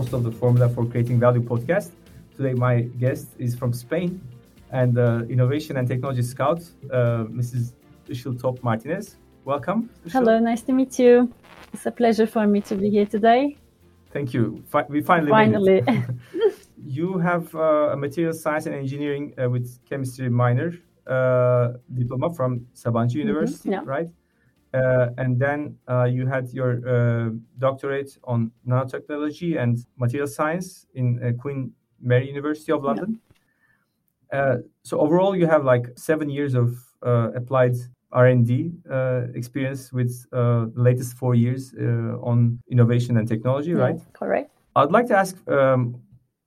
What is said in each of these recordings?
Host of the Formula for Creating Value podcast. Today, my guest is from Spain and uh, Innovation and Technology Scout, uh, Mrs. Ishil Top Martinez. Welcome. Ishil. Hello, nice to meet you. It's a pleasure for me to be here today. Thank you. Fi- we finally finally. you have uh, a material science and engineering uh, with chemistry minor uh, diploma from Sabancı mm-hmm. University, mm-hmm, yeah. right? Uh, and then uh, you had your uh, doctorate on nanotechnology and material science in Queen Mary University of London. Yeah. so overall, you have like seven years of applied R&D uh, experience with uh, the latest four years uh, on innovation and technology, right? correct. I'd like to ask, um,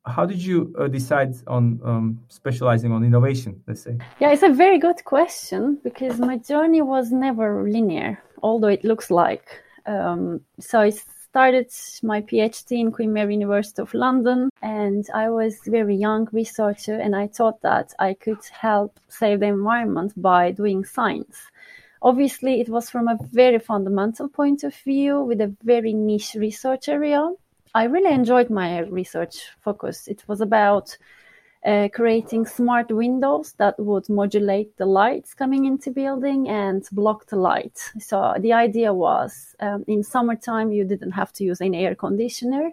how did you uh, decide on um, specializing on innovation, let's say? Yeah, it's a very good question because my journey was never linear, although it looks like. Um, so I started my PhD in Queen Mary University of London, and I was very young researcher, and I thought that I could help save the environment by doing science. Obviously, it was from a very fundamental point of view with a very niche research area. I really enjoyed my research focus. It was about uh, creating smart windows that would modulate the lights coming into building and block the light. So the idea was um, in summertime you didn't have to use any air conditioner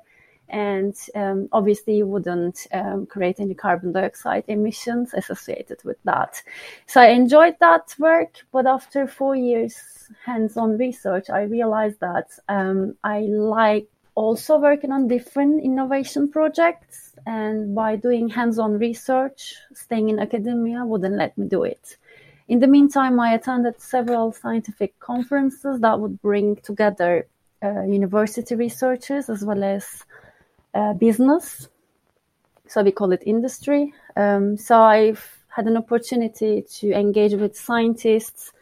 and um, obviously you wouldn't um, create any carbon dioxide emissions associated with that. So I enjoyed that work, but after four years hands-on research, I realized that um, I like also working on different innovation projects, and by doing hands-on research, staying in academia wouldn't let me do it. In the meantime, I attended several scientific conferences that would bring together uh, university researchers as well as uh, business. So we call it industry. Um, so I've had an opportunity to engage with scientists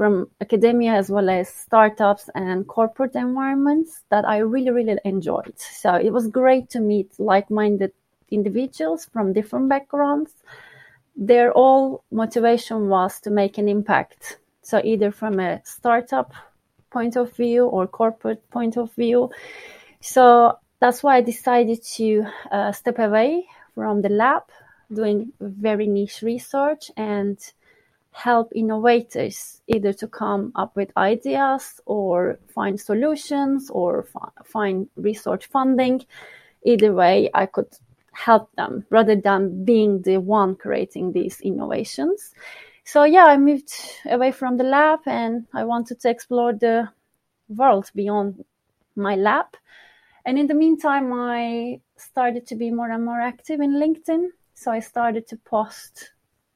from academia as well as startups and corporate environments that I really, really enjoyed. So it was great to meet like-minded individuals from different backgrounds. Their all motivation was to make an impact. So either from a startup point of view or corporate point of view. So that's why I decided to uh, step away from the lab, doing very niche research and help innovators either to come up with ideas or find solutions or find research funding. Either way, I could help them rather than being the one creating these innovations. So yeah, I moved away from the lab and I wanted to explore the world beyond my lab and in the meantime, I started to be more and more active in LinkedIn. So I started to post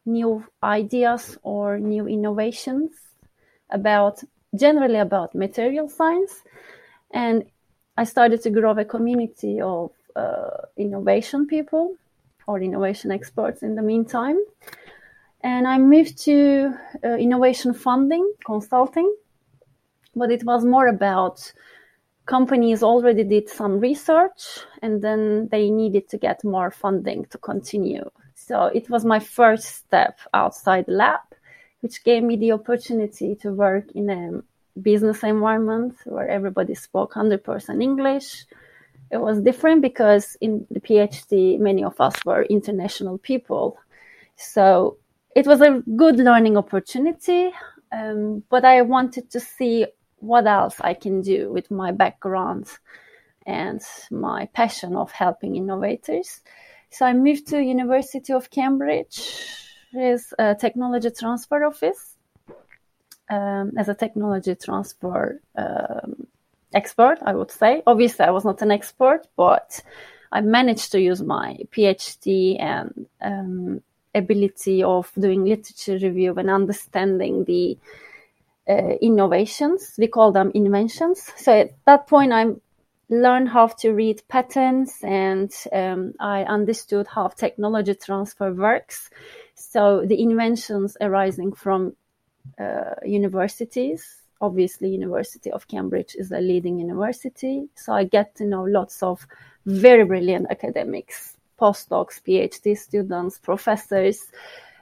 new ideas or new innovations about generally about material science. And I started to grow a community of uh, innovation people or innovation experts in the meantime. And I moved to uh, innovation funding consulting, but it was more about companies already did some research and then they needed to get more funding to continue. So it was my first step outside the lab, which gave me the opportunity to work in a business environment where everybody spoke 100% English. It was different because in the PhD, many of us were international people. So it was a good learning opportunity. Um, but I wanted to see what else I can do with my background and my passion of helping innovators. So I moved to University of Cambridge as a technology transfer office um, as a technology transfer um, expert, I would say. Obviously, I was not an expert, but I managed to use my PhD and um, ability of doing literature review and understanding the uh, innovations. We call them inventions. So at that point, I learned how to read patents and um, I understood how technology transfer works. So the inventions arising from uh, universities, obviously University of Cambridge is a leading university. So I get to know lots of very brilliant academics, postdocs, PhD students, professors,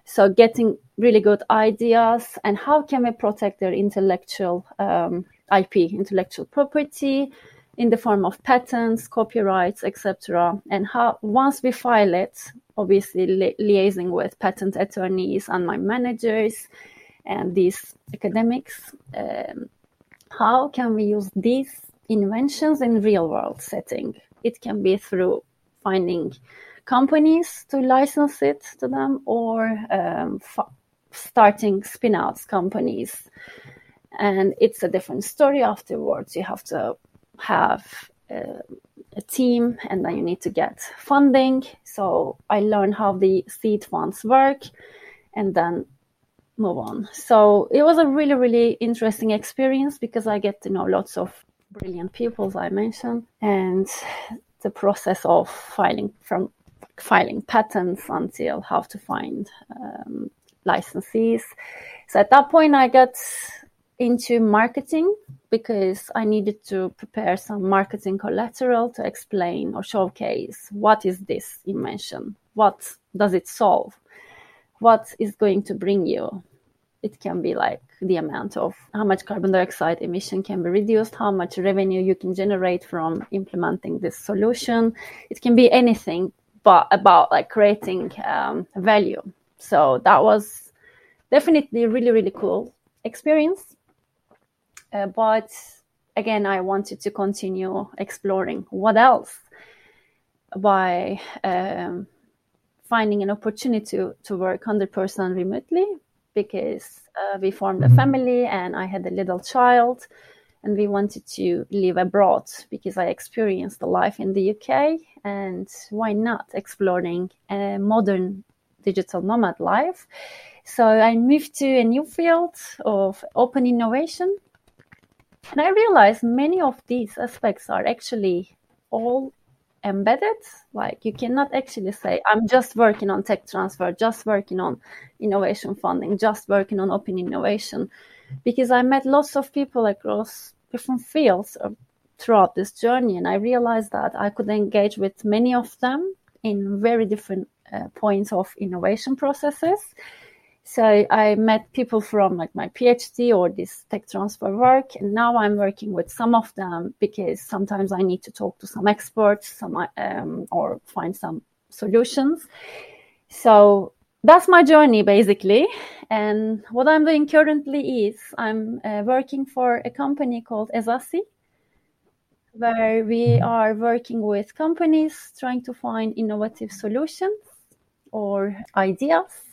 so getting really good ideas and how can we protect their intellectual um, IP, intellectual property, in the form of patents, copyrights, etc. And how once we file it, obviously li- liaising with patent attorneys and my managers and these academics, um, how can we use these inventions in real world setting? It can be through finding companies to license it to them or um, f- starting spin-outs companies and it's a different story afterwards you have to have uh, a team and then you need to get funding so i learned how the seed funds work and then move on so it was a really really interesting experience because i get to know lots of brilliant people as i mentioned and the process of filing from filing patents until how to find um, licensees. So at that point, I got into marketing because I needed to prepare some marketing collateral to explain or showcase what is this invention, what does it solve, what is going to bring you. It can be like the amount of how much carbon dioxide emission can be reduced, how much revenue you can generate from implementing this solution. It can be anything but about like creating um, value. So that was definitely really really cool experience. Uh, but again, I wanted to continue exploring what else by um, finding an opportunity to, to work 100% remotely because uh, we formed a mm-hmm. family and I had a little child and we wanted to live abroad because I experienced the life in the UK and why not exploring a modern digital nomad life. So I moved to a new field of open innovation. And I realized many of these aspects are actually all embedded. Like you cannot actually say, I'm just working on tech transfer, just working on innovation funding, just working on open innovation. Because I met lots of people across different fields throughout this journey. And I realized that I could engage with many of them in very different uh, points of innovation processes. So I met people from like my PhD or this tech transfer work, and now I'm working with some of them because sometimes I need to talk to some experts, some um, or find some solutions. So that's my journey basically. And what I'm doing currently is I'm uh, working for a company called Ezassi, where we are working with companies trying to find innovative solutions or ideas.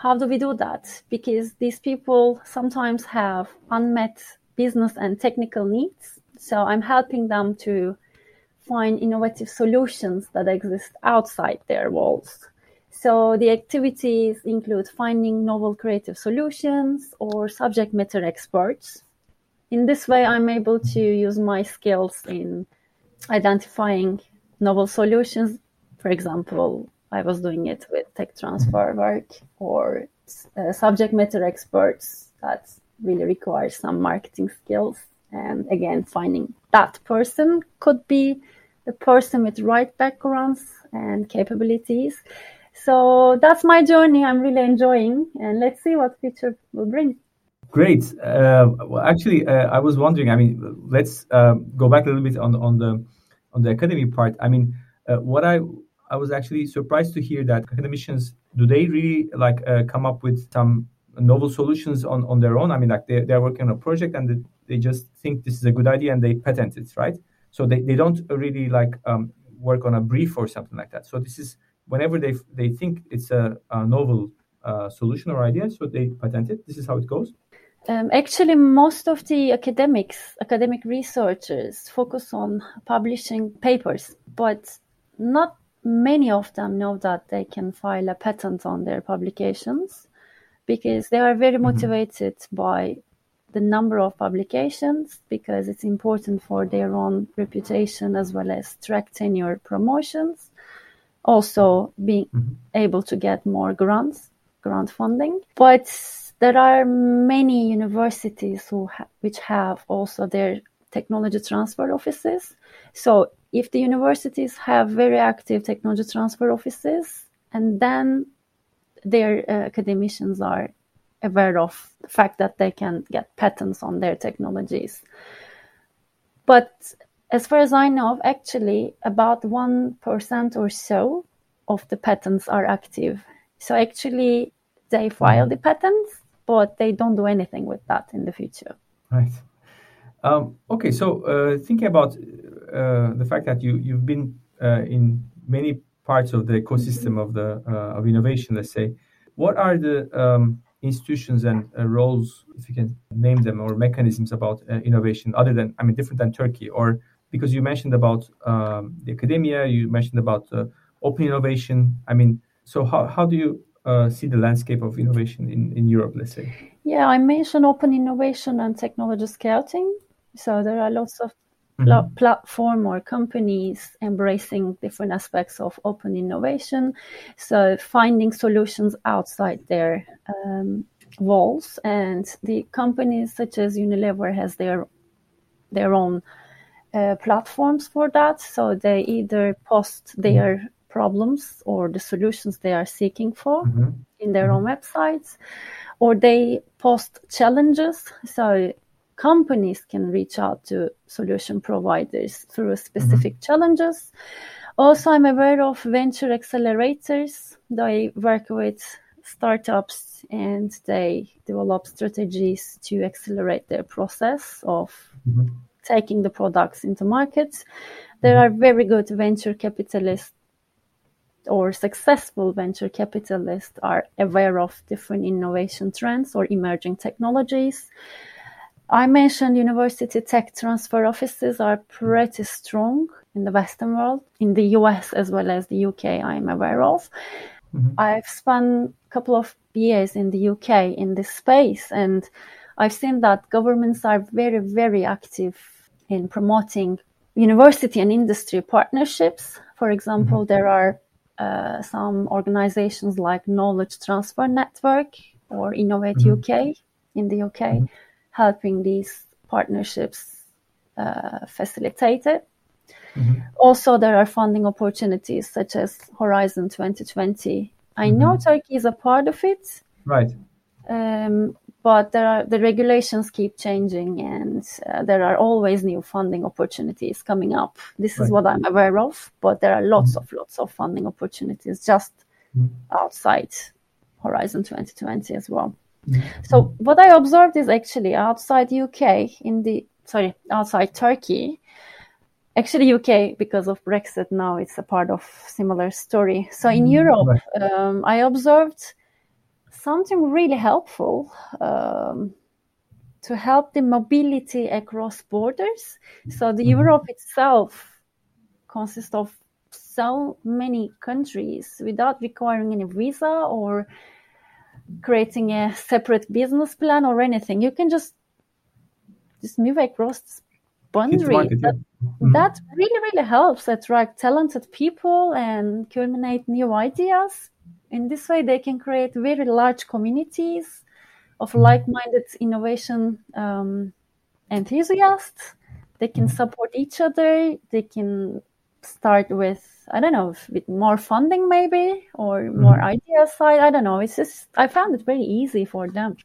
How do we do that? Because these people sometimes have unmet business and technical needs. So I'm helping them to find innovative solutions that exist outside their walls. So the activities include finding novel creative solutions or subject matter experts. In this way, I'm able to use my skills in identifying novel solutions. For example, I was doing it with tech transfer work or uh, subject matter experts that really requires some marketing skills. And again, finding that person could be the person with right backgrounds and capabilities. So that's my journey. I'm really enjoying, and let's see what future will bring. Great. Uh, well, actually, uh, I was wondering. I mean, let's uh, go back a little bit on on the on the academy part. I mean, uh, what I I was actually surprised to hear that academicians do they really like uh, come up with some novel solutions on, on their own? I mean, like they, they're working on a project and they, just think this is a good idea and they patent it, right? So they, they don't really like um, work on a brief or something like that. So this is whenever they they think it's a, a novel uh, solution or idea, so they patent it. This is how it goes. Um, actually, most of the academics, academic researchers, focus on publishing papers, but not many of them know that they can file a patent on their publications because they are very mm-hmm. motivated mm-hmm. by the number of publications because it's important for their own reputation as well as track tenure promotions. Also, being mm-hmm. able to get more grants, grant funding. But there are many universities who ha- which have also their technology transfer offices. So if the universities have very active technology transfer offices, and then their uh, academicians are aware of the fact that they can get patents on their technologies. But as far as I know, actually about 1% or so of the patents are active. So actually, they file the patents, but they don't do anything with that in the future. Right. Um, okay, so uh, thinking about uh, the fact that you you've been uh, in many parts of the ecosystem of the uh, of innovation, let's say, what are the um, institutions and uh, roles, if you can name them, or mechanisms about innovation, other than I mean, different than Turkey, or because you mentioned about um, the academia, you mentioned about open innovation. I mean, so how how do you uh, see the landscape of innovation in, in Europe, let's say? Yeah, I mentioned open innovation and technology scouting. So there are lots of mm-hmm. platform or companies embracing different aspects of open innovation. So finding solutions outside their um, walls, and the companies such as Unilever has their their own uh, platforms for that. So they either post their mm-hmm. problems or the solutions they are seeking for mm-hmm. in their mm-hmm. own websites, or they post challenges. So companies can reach out to solution providers through specific mm-hmm. challenges. Also, I'm aware of venture accelerators. They work with startups and they develop strategies to accelerate their process of mm-hmm. taking the products into markets. There mm-hmm. are very good venture capitalists or successful venture capitalists are aware of different innovation trends or emerging technologies. I mentioned university tech transfer offices are pretty strong in the Western world, in the US as well as the UK, I'm aware of. Mm-hmm. I've spent a couple of years in the UK in this space, and I've seen that governments are very, very active in promoting university and industry partnerships. For example, mm-hmm. there are uh, some organizations like Knowledge Transfer Network or Innovate mm-hmm. UK in the UK mm-hmm helping these partnerships uh, it. Mm-hmm. Also, there are funding opportunities such as Horizon 2020. I mm-hmm. know Turkey is a part of it. Right. Um, but there are the regulations keep changing and uh, there are always new funding opportunities coming up this right. is what i'm aware of but there are lots mm-hmm. of lots of funding opportunities just mm-hmm. outside horizon 2020 as well so what I observed is actually outside the UK in the sorry outside Turkey, actually UK because of Brexit now it's a part of similar story. So in mm, Europe, um, I observed something really helpful um, to help the mobility across borders. So the mm-hmm. Europe itself consists of so many countries without requiring any visa or creating a separate business plan or anything. You can just just move across boundary. That, mm-hmm. that really, really helps attract talented people and culminate new ideas. In this way, they can create very large communities of mm-hmm. like-minded innovation um, enthusiasts. They can support each other. They can start with I don't know, with more funding maybe or mm-hmm. more idea side. I don't know. It's just I found it very easy for them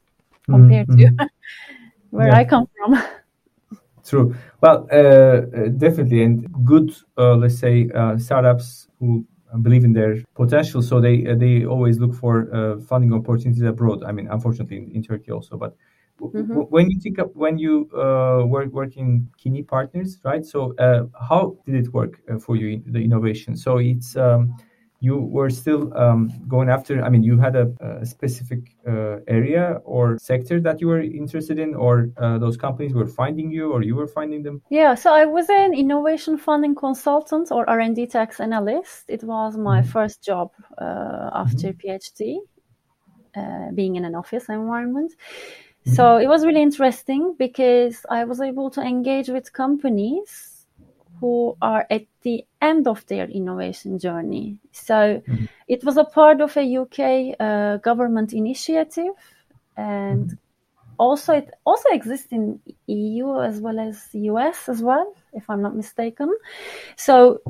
compared mm-hmm. to where yeah. I come from. True. Well, uh, uh, definitely, and good. Uh, let's say uh, startups who believe in their potential, so they uh, they always look for uh, funding opportunities abroad. I mean, unfortunately, in, in Turkey also, but Mm-hmm. When you think of when you uh, work working Kini partners, right? So uh, how did it work uh, for you the innovation? So it's um, you were still um, going after. I mean, you had a, a specific uh, area or sector that you were interested in, or uh, those companies were finding you, or you were finding them. Yeah. So I was an innovation funding consultant or R and D tax analyst. It was my mm-hmm. first job uh, after mm-hmm. PhD, being in an office environment. So mm-hmm. it was really interesting because I was able to engage with companies who are at the end of their innovation journey. So mm-hmm. it was a part of a UK uh, government initiative, and mm-hmm. also it also exists in EU as well as US as well, if I'm not mistaken. So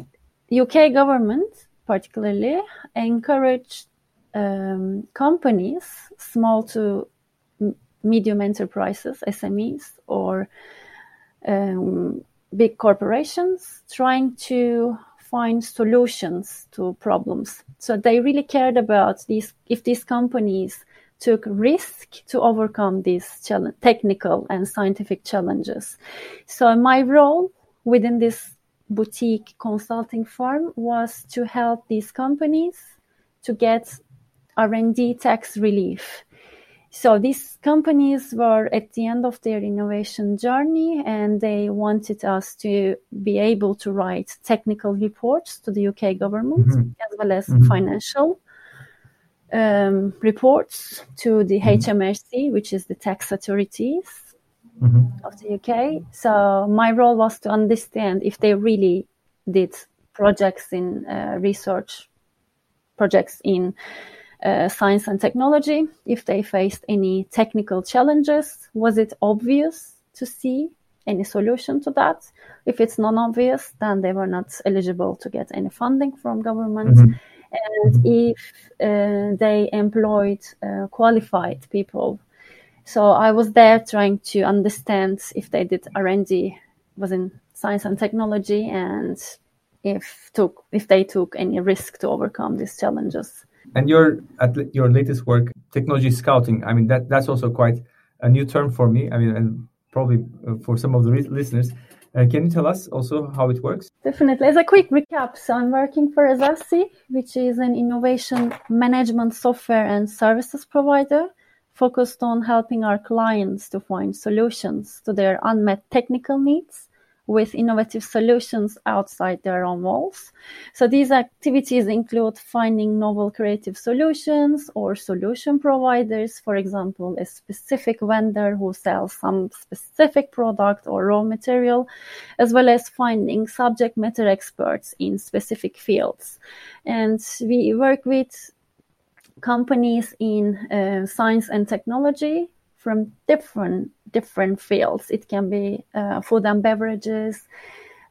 UK government particularly encouraged um, companies, small to medium enterprises, SMEs, or um, big corporations trying to find solutions to problems. So they really cared about these, if these companies took risk to overcome these technical and scientific challenges. So my role within this boutique consulting firm was to help these companies to get R&D tax relief. So these companies were at the end of their innovation journey and they wanted us to be able to write technical reports to the UK government mm-hmm. as well as mm-hmm. financial um, reports to the mm-hmm. HMRC, which is the tax authorities mm-hmm. of the UK. So my role was to understand if they really did projects in uh, research, projects in uh, science and technology, if they faced any technical challenges, was it obvious to see any solution to that? If it's non-obvious, then they were not eligible to get any funding from government. Mm-hmm. And if uh, they employed uh, qualified people so I was there trying to understand if they did R&D was in science and technology and if took if they took any risk to overcome these challenges. And your your latest work, technology scouting. I mean that that's also quite a new term for me. I mean, and probably uh, for some of the listeners. Uh, can you tell us also how it works? Definitely. As a quick recap, so I'm working for Ezassi, which is an innovation management software and services provider focused on helping our clients to find solutions to their unmet technical needs with innovative solutions outside their own walls. So these activities include finding novel creative solutions or solution providers, for example, a specific vendor who sells some specific product or raw material, as well as finding subject matter experts in specific fields. And we work with companies in uh, science and technology from different different fields. It can be uh, food and beverages,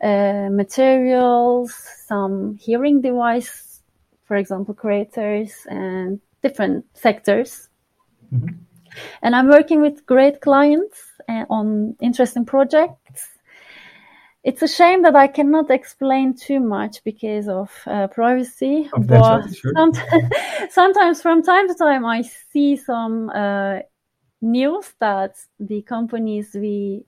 uh, materials, some hearing device, for example, creators, and different sectors. Mm-hmm. And I'm working with great clients uh, on interesting projects it's a shame that I cannot explain too much because of uh, privacy. but sure. sometimes, sometimes, from time to time, I see some uh, news that the companies we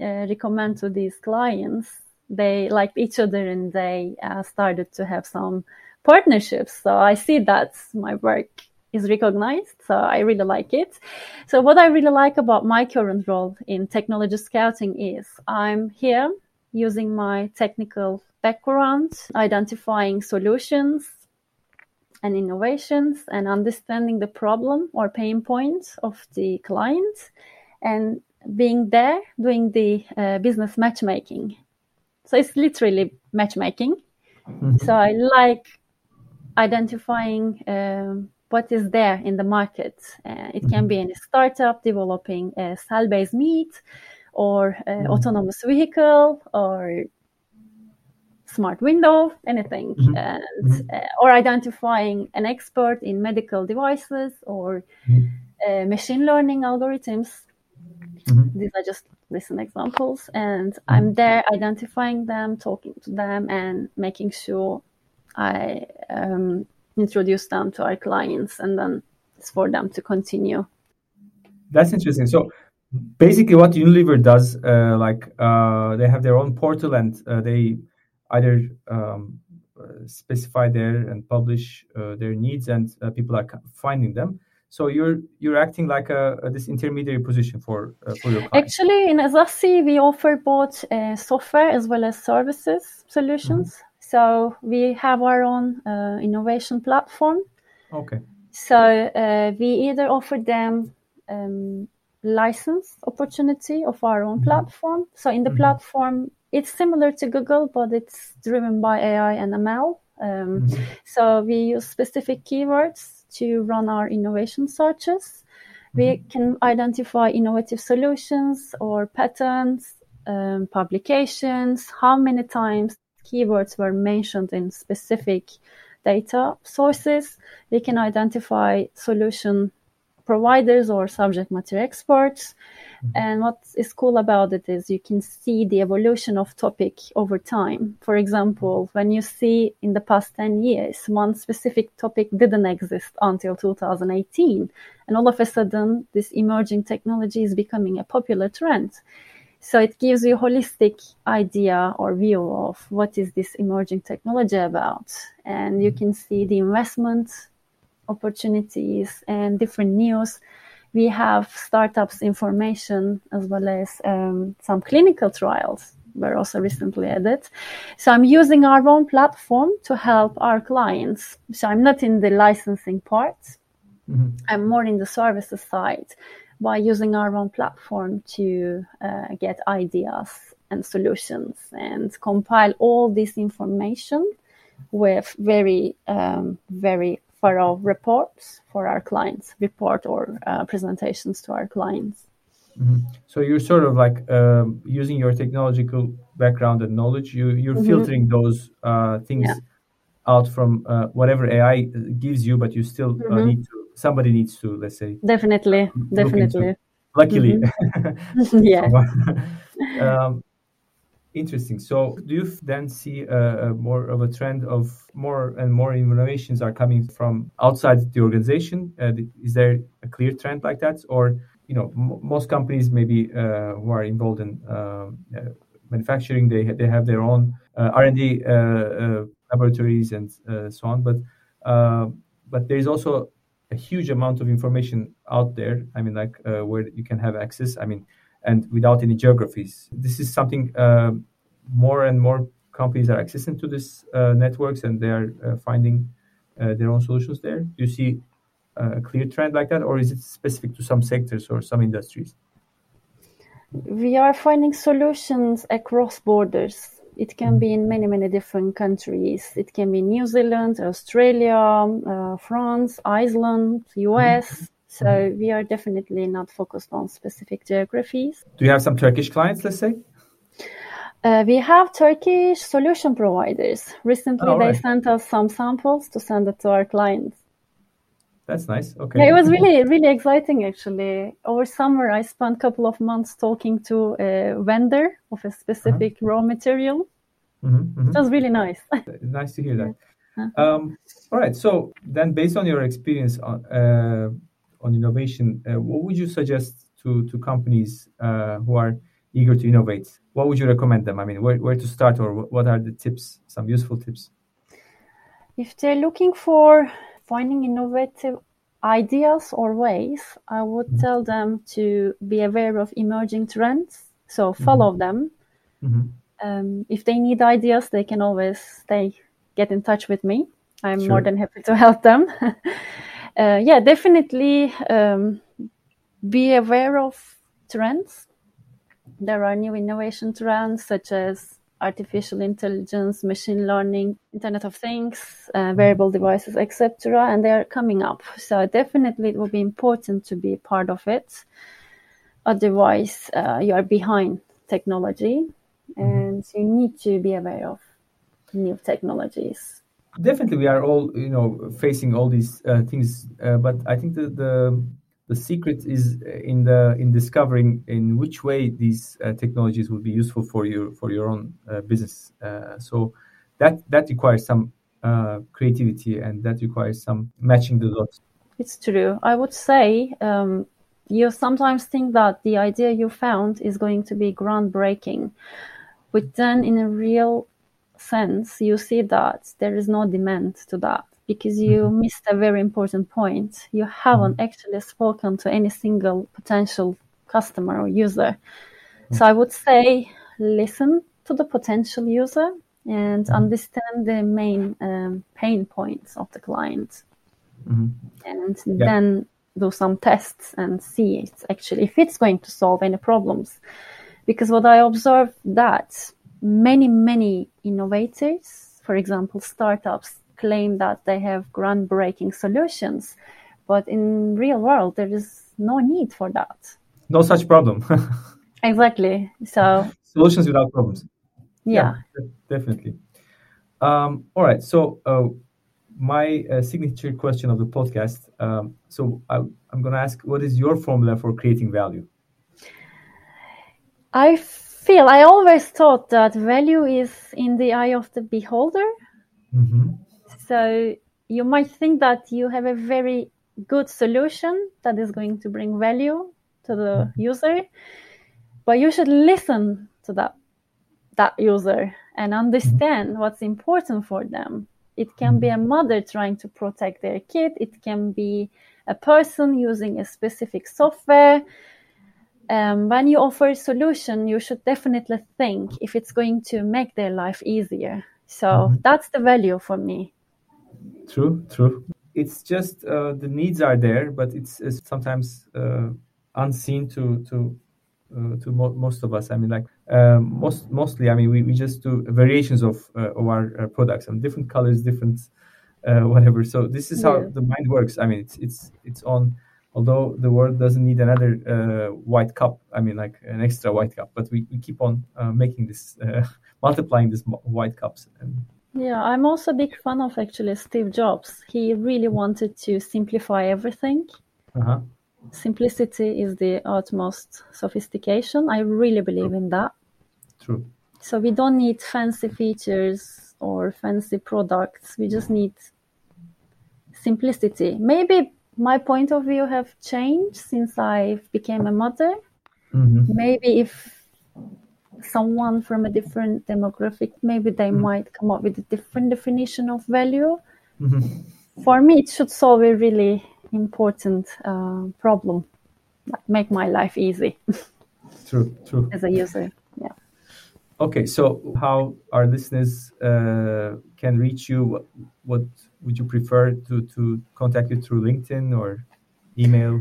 uh, recommend to these clients they like each other and they uh, started to have some partnerships. So I see that my work is recognized. So I really like it. So what I really like about my current role in technology scouting is I'm here using my technical background, identifying solutions and innovations and understanding the problem or pain points of the clients and being there doing the uh, business matchmaking. So it's literally matchmaking. Mm-hmm. So I like identifying um, what is there in the market. Uh, it can be mm-hmm. in a startup developing a cell based meat or uh, autonomous vehicle or smart window, anything, mm-hmm. and mm-hmm. uh, or identifying an expert in medical devices or mm-hmm. uh, machine learning algorithms. Mm-hmm. These are just recent examples, and mm-hmm. I'm there identifying them, talking to them, and making sure I um, introduce them to our clients, and then it's for them to continue. That's interesting. So basically what Unilever does, uh, like uh, they have their own portal and uh, they either um, specify there and publish uh, their needs, and uh, people are finding them. So you're you're acting like a, a this intermediary position for uh, for your clients. Actually, in Ezassi, we offer both software as well as services solutions. Mm-hmm. So we have our own innovation platform. Okay. So we either offer them um, license opportunity of our own mm-hmm. platform. So in the mm-hmm. platform, it's similar to Google, but it's driven by AI and ML. Um, mm-hmm. So we use specific keywords to run our innovation searches. We mm-hmm. can identify innovative solutions or patents, um, publications, how many times keywords were mentioned in specific data sources. We can identify solution providers or subject matter experts. Mm-hmm. And what is cool about it is you can see the evolution of topic over time. For example, when you see in the past 10 years, one specific topic didn't exist until 2018. And all of a sudden, this emerging technology is becoming a popular trend. So it gives you a holistic idea or view of what is this emerging technology about. And you can see the investment opportunities and different news. We have startups information as well as um, some clinical trials were also recently added. So I'm using our own platform to help our clients. So I'm not in the licensing part. Mm-hmm. I'm more in the services side by using our own platform to uh, get ideas and solutions and compile all this information with very, um, very thorough reports for our clients, report or uh, presentations to our clients. Mm-hmm. So you're sort of like um, using your technological background and knowledge. You you're mm-hmm. filtering those uh, things yeah. out from uh, whatever AI gives you, but you still uh, mm-hmm. need to somebody needs to let's say definitely definitely luckily mm-hmm. yeah um, interesting so do you then see a, a, more of a trend of more and more innovations are coming from outside the organization uh, is there a clear trend like that or you know most companies maybe uh, who are involved in uh, uh manufacturing they they have their own uh, r&d uh, laboratories and so on but but there's also a huge amount of information out there. I mean, like uh, where you can have access. I mean, and without any geographies. This is something uh, more and more companies are accessing to these uh, networks, and they are uh, finding uh, their own solutions there. Do you see uh, a clear trend like that, or is it specific to some sectors or some industries? We are finding solutions across borders it can be in many, many different countries. It can be New Zealand, Australia, uh, France, Iceland, US. Mm-hmm. So we are definitely not focused on specific geographies. Do you have some Turkish clients, let's say? Uh, we have Turkish solution providers. Recently, oh, they sent us some samples to send it to our clients. That's nice. Okay. Yeah, it was really, really exciting actually. Over summer, I spent a couple of months talking to a vendor of a specific uh-huh. raw material. Mm-hmm, mm-hmm. It was really nice. nice to hear that. Uh-huh. Um, all right. So then, based on your experience on uh, on innovation, uh, what would you suggest to to companies uh, who are eager to innovate? What would you recommend them? I mean, where where to start, or what are the tips? Some useful tips. If they're looking for finding innovative ideas or ways, I would mm-hmm. tell them to be aware of emerging trends. So follow mm-hmm. them. Mm-hmm. Um, if they need ideas, they can always stay get in touch with me. I'm sure. more than happy to help them. uh, yeah, definitely um, be aware of trends. There are new innovation trends such as artificial intelligence, machine learning, Internet of Things, uh, wearable devices, etc., and they are coming up. So definitely, it will be important to be part of it. Otherwise, uh, you are behind technology, mm-hmm. and you need to be aware of new technologies. Definitely, we are all you know facing all these uh, things, uh, but I think the, the the secret is in the in discovering in which way these uh, technologies will be useful for you for your own uh, business. Uh, so that that requires some uh, creativity and that requires some matching the dots. It's true. I would say um, you sometimes think that the idea you found is going to be groundbreaking, but then in a real sense, you see that there is no demand to that because you mm-hmm. missed a very important point. You haven't mm-hmm. actually spoken to any single potential customer or user. Mm-hmm. So I would say listen to the potential user and mm-hmm. understand the main um, pain points of the client. Mm-hmm. And yeah. then do some tests and see it's actually if it's going to solve any problems. Because what I observed that many, many innovators, for example, startups, claim that they have groundbreaking solutions, but in real world there is no need for that. No such problem. exactly. So solutions without problems. Yeah, yeah definitely. Um, all right. So uh, my uh, signature question of the podcast. Um, so I, I'm going to ask, what is your formula for creating value? I feel I always thought that value is in the eye of the beholder. Mm-hmm. So you might think that you have a very good solution that is going to bring value to the mm-hmm. user, but you should listen to that that user and understand mm-hmm. what's important for them. It can be a mm-hmm. mother trying to protect their kid. It can be a person using a specific software um, when you offer a solution, you should definitely think if it's going to make their life easier. So mm-hmm. that's the value for me. True, true. It's just uh, the needs are there, but it's, it's sometimes uh, unseen to to uh, to mo- most of us. I mean, like um, most mostly, I mean, we, we just do variations of uh, of our uh, products and different colors, different uh, whatever. So this is how the mind works. I mean, it's it's it's on although the world doesn't need another uh, white cup i mean like an extra white cup but we, we keep on uh, making this uh, multiplying these white cups and yeah i'm also a big fan of actually steve jobs he really wanted to simplify everything uh-huh. simplicity is the utmost sophistication i really believe True. in that True. so we don't need fancy features or fancy products we just need simplicity maybe my point of view have changed since I became a mother. Mm-hmm. Maybe if someone from a different demographic, maybe they mm-hmm. might come up with a different definition of value. Mm-hmm. For me, it should solve a really important uh, problem, like make my life easy. true, true. As a user, yeah. Okay, so how our listeners uh, can reach you? What, what would you prefer to, to contact you through LinkedIn or email?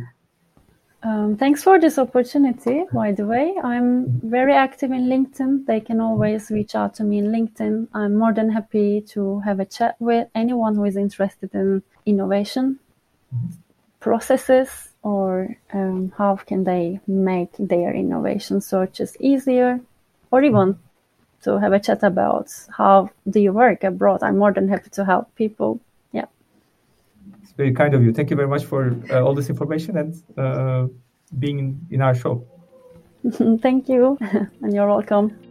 Um, thanks for this opportunity, by the way. I'm very active in LinkedIn. They can always reach out to me in LinkedIn. I'm more than happy to have a chat with anyone who is interested in innovation mm-hmm. processes or um, how can they make their innovation searches easier or even to have a chat about how do you work abroad. I'm more than happy to help people Yeah. It's very kind of you. Thank you very much for uh, all this information and uh, being in, in our show. Thank you, and you're welcome.